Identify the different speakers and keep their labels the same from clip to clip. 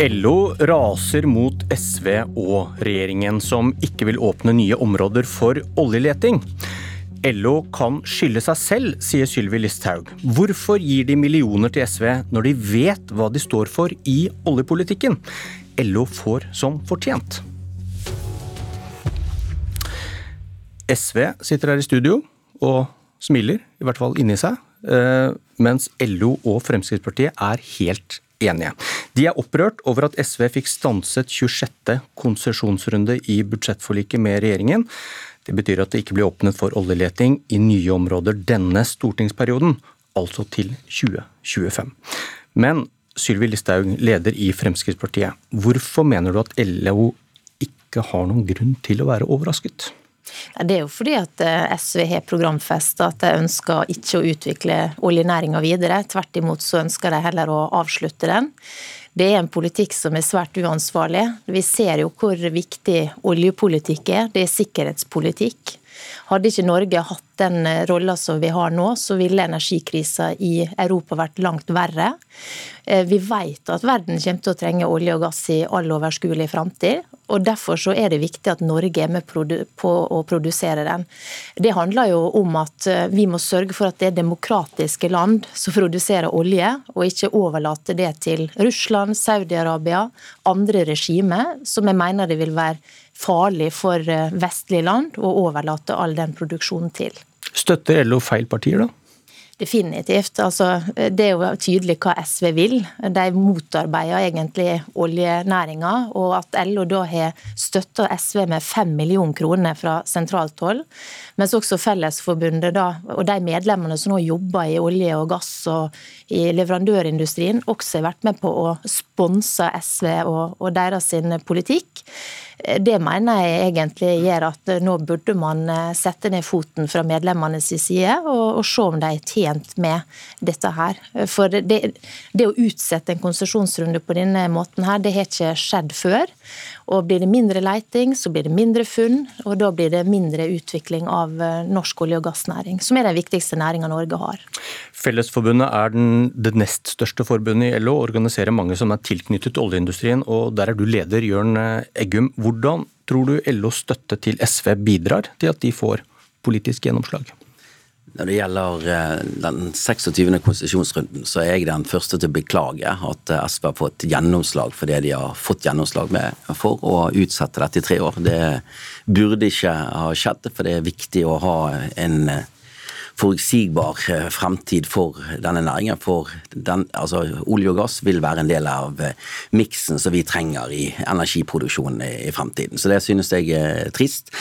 Speaker 1: LO raser mot SV og regjeringen, som ikke vil åpne nye områder for oljeleting. LO kan skylde seg selv, sier Sylvi Listhaug. Hvorfor gir de millioner til SV når de vet hva de står for i oljepolitikken? LO får som fortjent. SV sitter her i studio og smiler, i hvert fall inni seg, eh, mens LO og Fremskrittspartiet er helt enige. De er opprørt over at SV fikk stanset 26. konsesjonsrunde i budsjettforliket med regjeringen. Det betyr at det ikke blir åpnet for oljeleting i nye områder denne stortingsperioden, altså til 2025. Men Sylvi Listhaug, leder i Fremskrittspartiet, hvorfor mener du at LO ikke har noen grunn til å være overrasket?
Speaker 2: Det er jo fordi at eh, SV har programfesta at de ønsker ikke å utvikle oljenæringa videre. Tvert imot så ønsker de heller å avslutte den. Det er en politikk som er svært uansvarlig. Vi ser jo hvor viktig oljepolitikk er. Det er sikkerhetspolitikk. Hadde ikke Norge hatt den rolla som vi har nå, så ville energikrisa i Europa vært langt verre. Eh, vi vet at verden kommer til å trenge olje og gass i all overskuelig framtid. og Derfor så er det viktig at Norge er med på å produsere den. Det handler jo om at eh, vi må sørge for at det er demokratiske land som produserer olje, og ikke overlate det til Russland, Saudi-Arabia, andre regimer som jeg mener det vil være farlig for eh, vestlige land å overlate all den produksjonen til.
Speaker 1: Støtter LO feil partier, da?
Speaker 2: Definitivt. Altså, det er jo tydelig hva SV vil. De motarbeider egentlig oljenæringa. Og at LO da har støtta SV med fem millioner kroner fra sentralt hold, mens også Fellesforbundet da, og de medlemmene som nå jobber i olje og gass og i leverandørindustrien, også har vært med på å sponse SV og, og deres politikk. Det mener jeg egentlig gjør at nå burde man eh, sette ned foten fra medlemmenes side og, og se om de er tjent med dette her. For det, det å utsette en konsesjonsrunde på denne måten her, det har ikke skjedd før. Og Blir det mindre leiting, så blir det mindre funn, og da blir det mindre utvikling av eh, norsk olje- og gassnæring, som er den viktigste næringa Norge har.
Speaker 1: Fellesforbundet er den, det nest største forbundet i LO, og organiserer mange som er tilknyttet oljeindustrien, og der er du leder, Jørn Eggum. Hvordan tror du LOs støtte til SV bidrar til at de får politisk gjennomslag?
Speaker 3: Når det gjelder eh, den 26. konsesjonsrunden, så er jeg den første til å beklage at eh, SV har fått gjennomslag for det de har fått gjennomslag med for å utsette dette i tre år. Det burde ikke ha skjedd, for det er viktig å ha en eh, forutsigbar eh, fremtid for denne næringen. For den, altså, olje og gass vil være en del av eh, miksen som vi trenger i energiproduksjonen i fremtiden. Så det synes jeg er trist.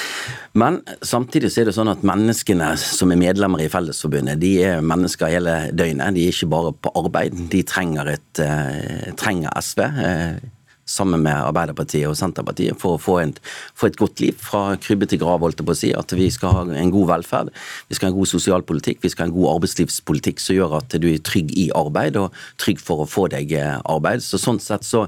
Speaker 3: Men samtidig så er det sånn at menneskene som er medlemmer i Fellesforbundet, de er mennesker hele døgnet. De er ikke bare på arbeid. De trenger, et, eh, trenger SV sammen med Arbeiderpartiet og Senterpartiet for å få, en, få et godt liv fra krybbe til grav, holdt jeg på å si. At vi skal ha en god velferd, vi skal ha en god sosialpolitikk, vi skal ha en god arbeidslivspolitikk som gjør at du er trygg i arbeid og trygg for å få deg arbeid. Så sånn sett så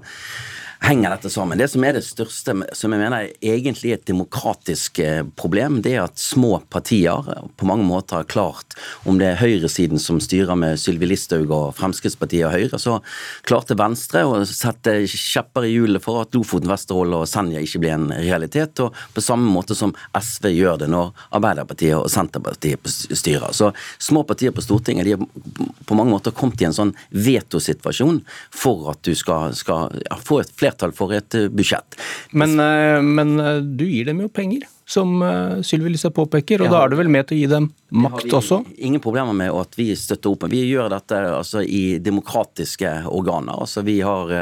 Speaker 3: henger dette sammen. Det som er det største, som jeg mener er egentlig et demokratisk eh, problem, det er at små partier på mange måter har klart, om det er høyresiden som styrer med Sylvi Listhaug og Fremskrittspartiet og Høyre, så klarte Venstre å sette kjepper i hjulet for at Lofoten, Vesterålen og Senja ikke blir en realitet, og på samme måte som SV gjør det når Arbeiderpartiet og Senterpartiet styrer. Så små partier på Stortinget de har på mange måter kommet i en sånn vetosituasjon for at du skal, skal ja, få et flertall flertall for et eh, budsjett.
Speaker 1: Men, eh, men eh, du gir dem jo penger, som Sylvi Listhaug påpeker, og ja, da er du vel med til å gi dem makt vi, også?
Speaker 3: Ingen problemer med at vi støtter opp. Vi gjør dette altså, i demokratiske organer. Altså, vi har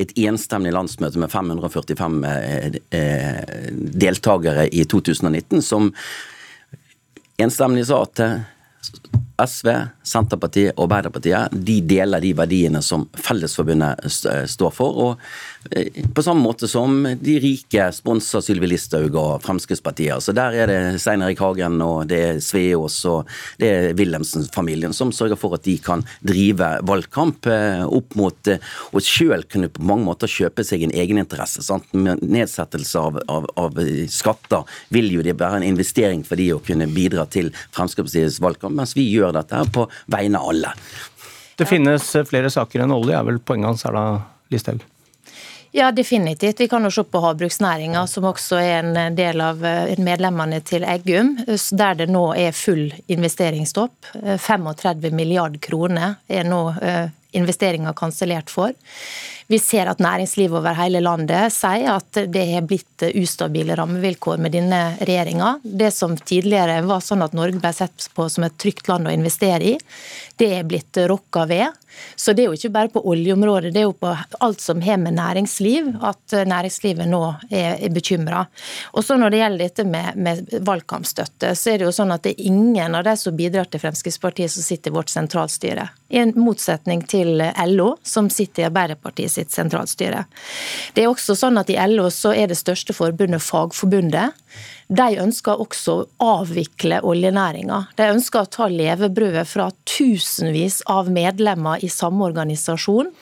Speaker 3: et enstemmig landsmøte med 545 eh, deltakere i 2019 som enstemmig sa at SV, Senterpartiet og Arbeiderpartiet de deler de verdiene som Fellesforbundet står for. og Eh, på samme måte som de rike sponser Sylvi Listhaug og Fremskrittspartiet. Så Der er det Stein Erik Hagen og det er Sveås og det er Wilhelmsen-familien som sørger for at de kan drive valgkamp eh, opp mot å og sjøl kunne på mange måter kjøpe seg en egeninteresse. Med nedsettelse av, av, av, skatter vil jo det være en investering for de å kunne bidra til Fremskrittspartiets valgkamp, mens vi gjør dette på vegne av alle.
Speaker 1: Det finnes flere saker enn olje, er vel poenget hans her da, Listhaug?
Speaker 2: Ja, definitivt. Vi kan jo se på havbruksnæringa, som også er en del av medlemmene til Eggum, der det nå er full investeringsstopp. 35 milliard kroner er nå investeringer kansellert for. Vi ser at næringslivet over hele landet sier at det har blitt ustabile rammevilkår med denne regjeringa. Det som tidligere var sånn at Norge ble sett på som et trygt land å investere i, det er blitt rokka ved. Så det er jo ikke bare på oljeområdet, det er jo på alt som har med næringsliv, at næringslivet nå er, er bekymra. Og så når det gjelder dette med, med, valgkampstøtte, så er det jo sånn at det er ingen av de som bidrar til Fremskrittspartiet som sitter i vårt sentralstyre. I en motsetning til LO, som sitter i Arbeiderpartiet sitt sentralstyre. Det er også sånn at I LO så er det største forbundet Fagforbundet. De ønsker også å avvikle oljenæringa. De ønsker å ta levebrødet fra tusenvis av medlemmer i samme organisasjon.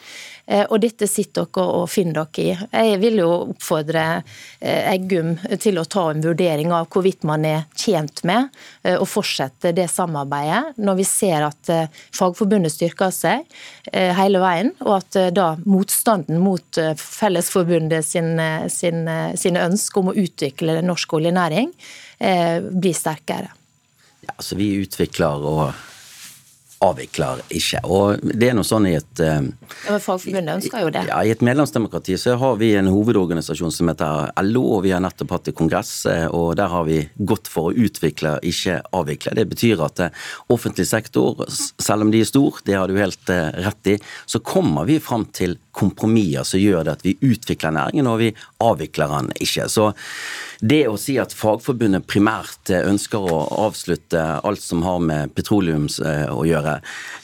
Speaker 2: Eh, og dette sitter dere og finner dere i. Jeg vil jo oppfordre eh, Eggum til å ta en vurdering av hvorvidt man er tjent med eh, å fortsette det samarbeidet, når vi ser at Fagforbundet styrker seg hele veien, og at da motstanden mot Fellesforbundet sin, sin, sine ønsker om å utvikle norsk oljenæring blir sterkere.
Speaker 3: Ja, så Vi utvikler og avvikler ikke. Og det er noe sånn i et
Speaker 2: ja, men Fagforbundet ønsker jo det.
Speaker 3: Ja, I et medlemsdemokrati så har vi en hovedorganisasjon som heter LO, og vi har nettopp hatt en kongress, eh, og der har vi gått for å utvikle, ikke avvikle. Det betyr at eh, offentlig sektor, selv om de er stor, det har du helt eh, rett i, så kommer vi fram til kompromisser som gjør det at vi utvikler næringen, og vi avvikler den ikke. Så det å si at Fagforbundet primært ønsker å avslutte alt som har med petroleum å gjøre,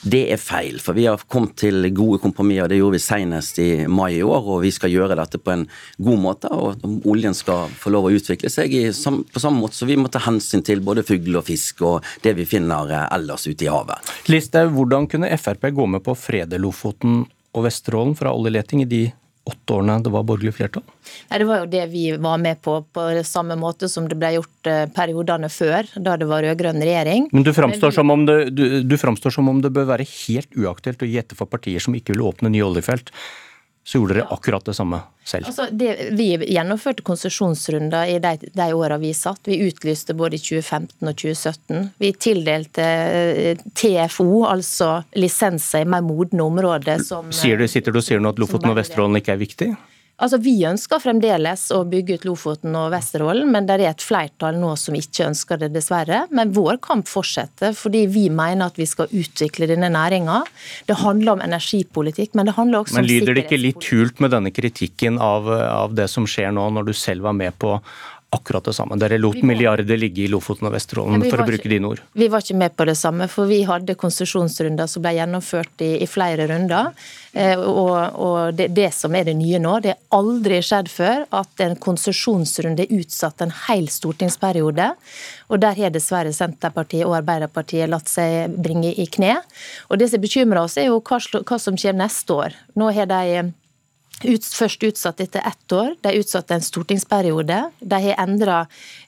Speaker 3: det er feil. For vi har kommet til gode kompromisser, det gjorde vi senest i mai i år, og vi skal gjøre dette på en god måte. Og oljen skal få lov å utvikle seg på samme måte så vi må ta hensyn til både fugl og fisk og det vi finner ellers ute i havet.
Speaker 1: Listhaug, hvordan kunne Frp gå med på å frede Lofoten og Vesterålen fra oljeleting i de åtte årene det var borgerlig flertall?
Speaker 2: Nei, Det var jo det vi var med på, på samme måte som det ble gjort eh, periodene før, da det var rød-grønn regjering.
Speaker 1: Men du framstår, vi... som om det, du, du framstår som om det bør være helt uaktuelt å gi etter for partier som ikke vil åpne nye oljefelt så gjorde dere akkurat det samme selv.
Speaker 2: Altså, det, vi gjennomførte konsesjonsrunder i de, de årene vi satt. Vi utlyste både i 2015 og 2017. Vi tildelte eh, TFO, altså lisenser i mer modne områder som
Speaker 1: Sier du, Sitter du og sier nå at Lofoten og Vesterålen ikke er viktig?
Speaker 2: Altså, Vi ønsker fremdeles å bygge ut Lofoten og Vesterålen, men det er et flertall nå som ikke ønsker det, dessverre. Men vår kamp fortsetter, fordi vi mener at vi skal utvikle denne næringa. Det handler om energipolitikk, men det handler også
Speaker 1: men om sikkerhetspolitikk. Men lyder det ikke litt hult med denne kritikken av, av det som skjer nå, når du selv var med på akkurat det samme. Dere lot milliarder ligge i Lofoten og Vesterålen, ja, for å bruke dine ord.
Speaker 2: Vi var ikke med på det samme, for vi hadde konsesjonsrunder som ble gjennomført i, i flere runder. Eh, og, og det, det, som er det nye nå, det har aldri skjedd før at en konsesjonsrunde er utsatt en hel stortingsperiode. Og der har dessverre Senterpartiet og Arbeiderpartiet latt seg bringe i kne. Og det som bekymrer oss, er jo hva, hva som skjer neste år. Nå har de ut, først utsatt etter ett år. De er utsatt en stortingsperiode. De har endra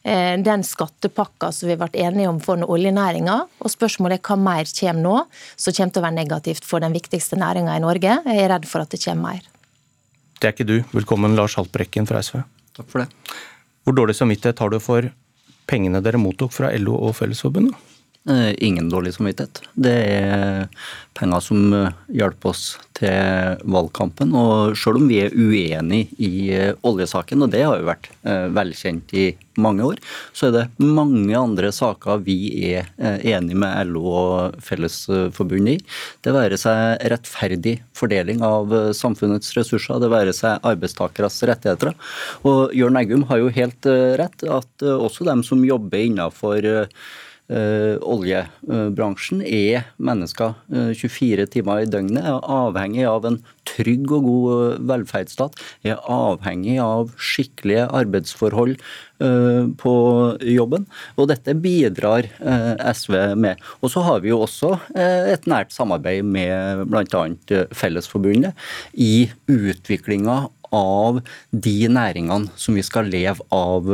Speaker 2: eh, den skattepakka som vi vært enige om for oljenæringa. Og spørsmålet er hva mer kommer nå, som kommer til å være negativt for den viktigste næringa i Norge. Jeg er redd for at det kommer mer.
Speaker 1: Det er ikke du. Velkommen, Lars Haltbrekken fra SV.
Speaker 4: Takk for det.
Speaker 1: Hvor dårlig samvittighet har du for pengene dere mottok fra LO og Fellesforbundet?
Speaker 4: Eh, ingen dårlig samvittighet. Det er penger som eh, hjelper oss til valgkampen. Og selv om vi er uenig i eh, oljesaken, og det har jo vært velkjent i mange år, så er det mange andre saker vi er enig med LO og Fellesforbundet i. Det være seg rettferdig fordeling av samfunnets ressurser, det være seg arbeidstakeres rettigheter. Og Jørn Eggum har jo helt rett at også dem som jobber innenfor Uh, oljebransjen er mennesker uh, eh, 24 timer i døgnet, er avhengig av en trygg og god uh, velferdsstat, er avhengig av skikkelige arbeidsforhold på jobben. Og dette bidrar SV med. Og så har vi jo også et nært samarbeid med bl.a. Fellesforbundet i utviklinga av de næringene som vi skal leve av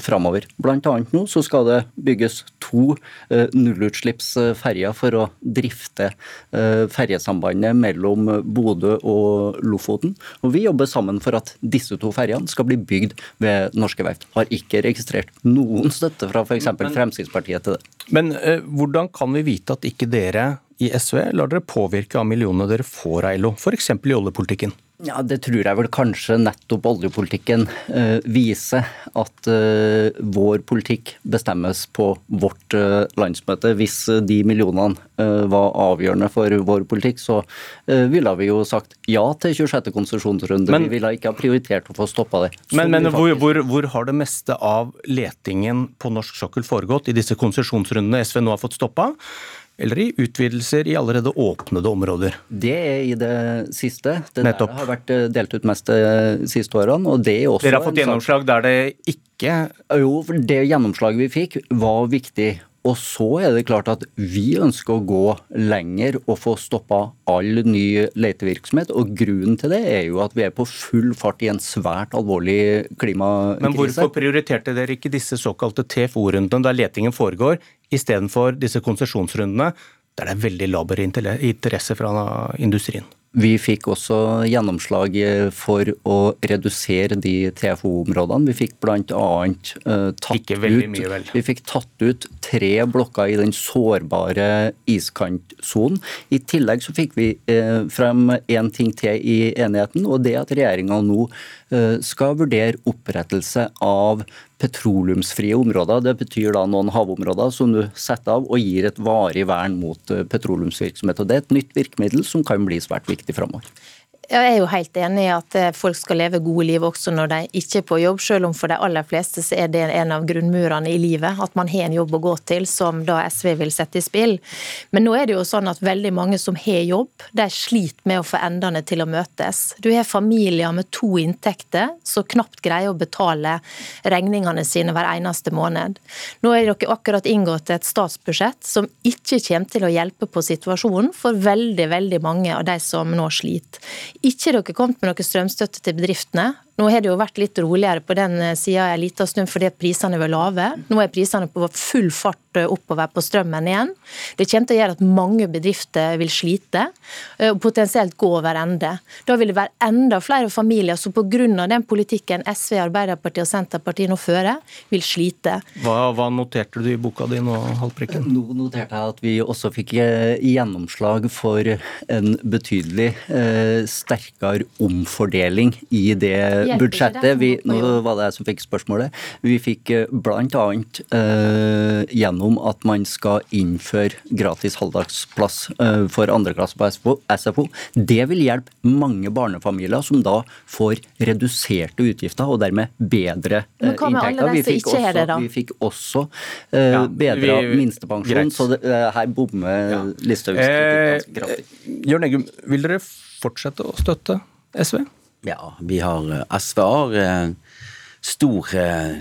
Speaker 4: framover. Blant annet nå så skal det bygges to nullutslippsferjer for å drifte ferjesambandet mellom Bodø og Lofoten. Og vi jobber sammen for at disse to ferjene skal bli bygd ved norske verft. Har ikke registrert noen støtte fra f.eks. Fremskrittspartiet til det.
Speaker 1: Men eh, hvordan kan vi vite at ikke dere i SV lar dere påvirke av millionene dere får av LO, f.eks. i oljepolitikken?
Speaker 4: Ja, Det tror jeg vel kanskje nettopp oljepolitikken eh, viser. At eh, vår politikk bestemmes på vårt eh, landsmøte. Hvis de millionene var avgjørende for vår politikk, så ville vi jo sagt ja til 26. konsesjonsrunde. Men, vi ville ikke ha prioritert å få stoppa det.
Speaker 1: Men, men hvor, hvor, hvor, har det meste av letingen på norsk sokkel foregått i disse konsesjonsrundene SV nå har fått stoppa? Eller i utvidelser i allerede åpnede områder?
Speaker 4: Det er i det siste. Det Nettopp. har vært eh, delt ut mest de eh, siste årene. og det er også...
Speaker 1: Dere har fått gjennomslag der det ikke
Speaker 4: Jo, for det gjennomslaget vi fikk var viktig. Og så er det klart at vi ønsker å gå lenger og få stoppa all ny letevirksomhet. Og grunnen til det er jo at vi er på full fart i en svært alvorlig klimakrise.
Speaker 1: Men hvorfor prioriterte dere ikke disse såkalte TFO-rundene der letingen foregår, istedenfor disse konsesjonsrundene der det er veldig laber interesse fra industrien?
Speaker 4: Vi fikk også gjennomslag for å redusere de TFO-områdene. Vi fikk bl.a. Uh, tatt
Speaker 1: mye,
Speaker 4: Vi fikk tatt ut tre blokker i den sårbare iskantsonen. I tillegg så fikk vi uh, frem én ting til i enigheten, og det at regjeringa nå uh, skal vurdere opprettelse av petroleumsfrie områder. Det betyr da noen havområder som du setter av og gir et varig vern mot eh, petroleumsvirksomhet. Og Det er et nytt virkemiddel som kan bli svært viktig framover.
Speaker 2: Jeg er jo helt enig i at eh, folk skal leve gode liv også når de ikke er på jobb, selv om for de aller fleste så er det en av grunnmurene i livet. At man har en jobb å gå til, som da SV vil sette i spill. Men nå er det jo sånn at veldig mange som har jobb, de sliter med å få endene til å møtes. Du har familier med to inntekter som knapt greier å betale regningene sine hver eneste måned. Nå er dere akkurat inngått et statsbudsjett som ikke kommer til å hjelpe på situasjonen for veldig, veldig mange av de som nå sliter. Ikke dere kommet med noe strømstøtte til bedriftene. Nå har det jo vært litt roligere på den eh, sida en liten stund fordi prisene var lave. Nå er prisene på full fart eh, oppover på strømmen igjen. Det kommer til å gjøre at mange bedrifter vil slite, eh, og potensielt gå over ende. Da vil det være enda flere familier som pga. den politikken SV, Arbeiderpartiet og Senterpartiet nå fører, vil slite.
Speaker 1: Hva, hva noterte du i boka di nå, Haltbrekken?
Speaker 4: Nå noterte jeg at vi også fikk gjennomslag for en betydelig eh, sterkere omfordeling i det budsjettet vi, Nå var det jeg som fikk spørsmålet. Vi fikk eh, bl.a. Uh, gjennom at man skal innføre gratis halvdagsplass uh, for andreklasse på SFO. Det vil hjelpe mange barnefamilier som da får reduserte utgifter og dermed bedre uh, inntekter. Vi fikk, også, vi fikk også uh, ja, bedra minstepensjon, greit. så det, her bommer ja. Listhaugs kritikk ganske kraftig.
Speaker 1: Jørn Eggum, vil dere fortsette å støtte SV?
Speaker 3: Ja, vi har SVR SV eh, stor eh,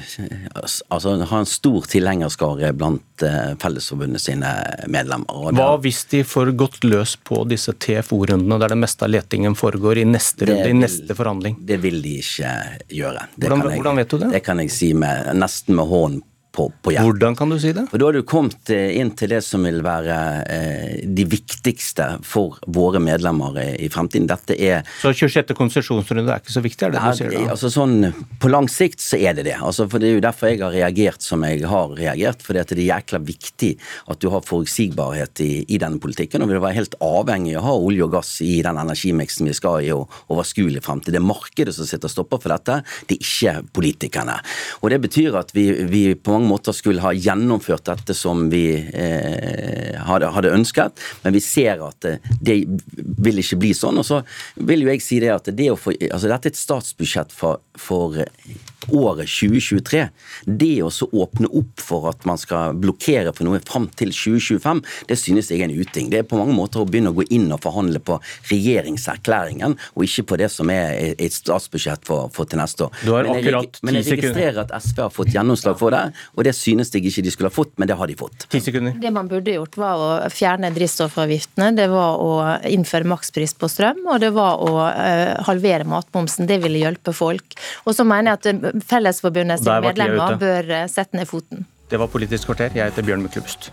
Speaker 3: altså har en stor tilhengerskare blant Fellesforbundet sine medlemmer.
Speaker 1: Hva hvis de får gått løs på disse TFO-rundene, der det meste av letingen foregår i neste runde, vil, i neste forhandling?
Speaker 3: Det vil de ikke gjøre.
Speaker 1: Hvordan, jeg, hvordan, vet du det?
Speaker 3: Det kan jeg si med, nesten med hånden på, på hjelp.
Speaker 1: Hvordan kan du si det?
Speaker 3: For Da har du kommet eh, inn til det som vil være eh, de viktigste for våre medlemmer i fremtiden. Dette er
Speaker 1: Så 26. konsesjonsrunde er ikke så viktig, er det
Speaker 3: det
Speaker 1: du sier da?
Speaker 3: Altså sånn, på lang sikt så er det det. Altså, for Det er jo derfor jeg har reagert som jeg har reagert. fordi det er jækla viktig at du har forutsigbarhet i, i denne politikken. Og vi vil være helt avhengig av å ha olje og gass i den energimiksen vi skal i og overskuelig fremtid. Det er markedet som sitter og stopper for dette, det er ikke politikerne. Og Det betyr at vi, vi på mange måter skulle ha gjennomført dette som vi eh, hadde, hadde, ønsket, men vi ser at det, eh, det vil ikke bli sånn. Og så vil jo jeg si det at det få, altså dette er et statsbudsjett for, for året 2023. Det å så åpne opp for at man skal blokkere for noe fram til 2025, det synes jeg er en uting. Det er på mange måter å begynne å gå inn og forhandle på regjeringserklæringen, og ikke på det som er et statsbudsjett for, for til neste år.
Speaker 1: Men jeg,
Speaker 3: men jeg registrerer at SV har fått gjennomslag for det, og det synes jeg ikke de skulle ha fått, men det har de fått.
Speaker 2: Det man burde gjort, var å fjerne drivstoffavgiftene, det var å innføre makspris på strøm, og det var å uh, halvere matmomsen. Det ville hjelpe folk. Og så mener jeg at Fellesforbundets medlemmer bør eh, sette ned foten.
Speaker 1: Det var Politisk kvarter. Jeg heter Bjørn Myklebust.